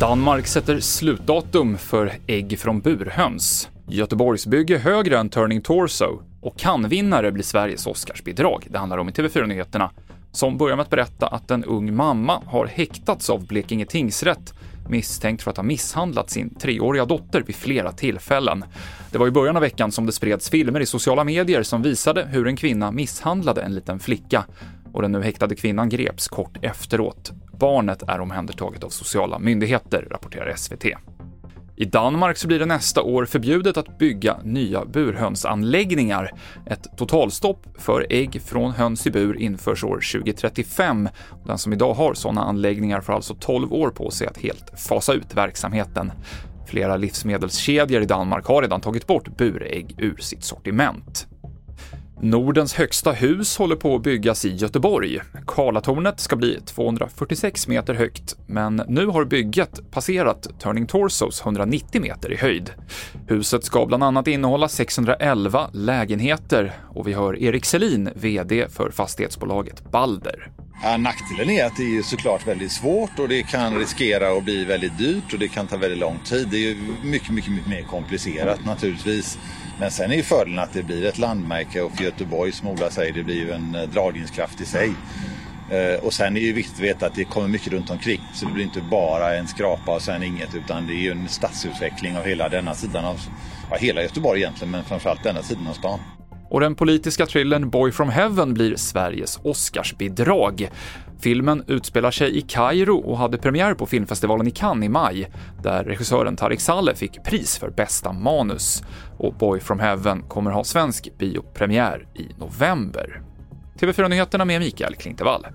Danmark sätter slutdatum för ägg från burhöns. Göteborgsbygge högre än Turning Torso och kan-vinnare blir Sveriges Oscarsbidrag. Det handlar om i TV4-nyheterna, som börjar med att berätta att en ung mamma har häktats av Blekinge tingsrätt misstänkt för att ha misshandlat sin treåriga dotter vid flera tillfällen. Det var i början av veckan som det spreds filmer i sociala medier som visade hur en kvinna misshandlade en liten flicka och den nu häktade kvinnan greps kort efteråt. Barnet är omhändertaget av sociala myndigheter, rapporterar SVT. I Danmark så blir det nästa år förbjudet att bygga nya burhönsanläggningar. Ett totalstopp för ägg från höns i bur införs år 2035. Den som idag har sådana anläggningar får alltså 12 år på sig att helt fasa ut verksamheten. Flera livsmedelskedjor i Danmark har redan tagit bort burägg ur sitt sortiment. Nordens högsta hus håller på att byggas i Göteborg. Karlatornet ska bli 246 meter högt, men nu har bygget passerat Turning Torsos 190 meter i höjd. Huset ska bland annat innehålla 611 lägenheter och vi hör Erik Selin, VD för fastighetsbolaget Balder. Ja, nackdelen är att det är såklart väldigt svårt och det kan riskera att bli väldigt dyrt och det kan ta väldigt lång tid. Det är mycket, mycket, mycket mer komplicerat naturligtvis. Men sen är ju fördelen att det blir ett landmärke och för Göteborg som Ola säger, det blir ju en eh, dragningskraft i sig. Eh, och sen är det ju viktigt att veta att det kommer mycket runt omkring. Så det blir inte bara en skrapa och sen inget utan det är ju en stadsutveckling av hela denna sidan av, ja, hela Göteborg egentligen men framförallt denna sidan av stan. Och den politiska thrillern Boy from Heaven blir Sveriges Oscarsbidrag. Filmen utspelar sig i Kairo och hade premiär på filmfestivalen i Cannes i maj, där regissören Tarik Saleh fick pris för bästa manus. Och Boy from Heaven kommer ha svensk biopremiär i november. TV4-nyheterna med Mikael Klintevall.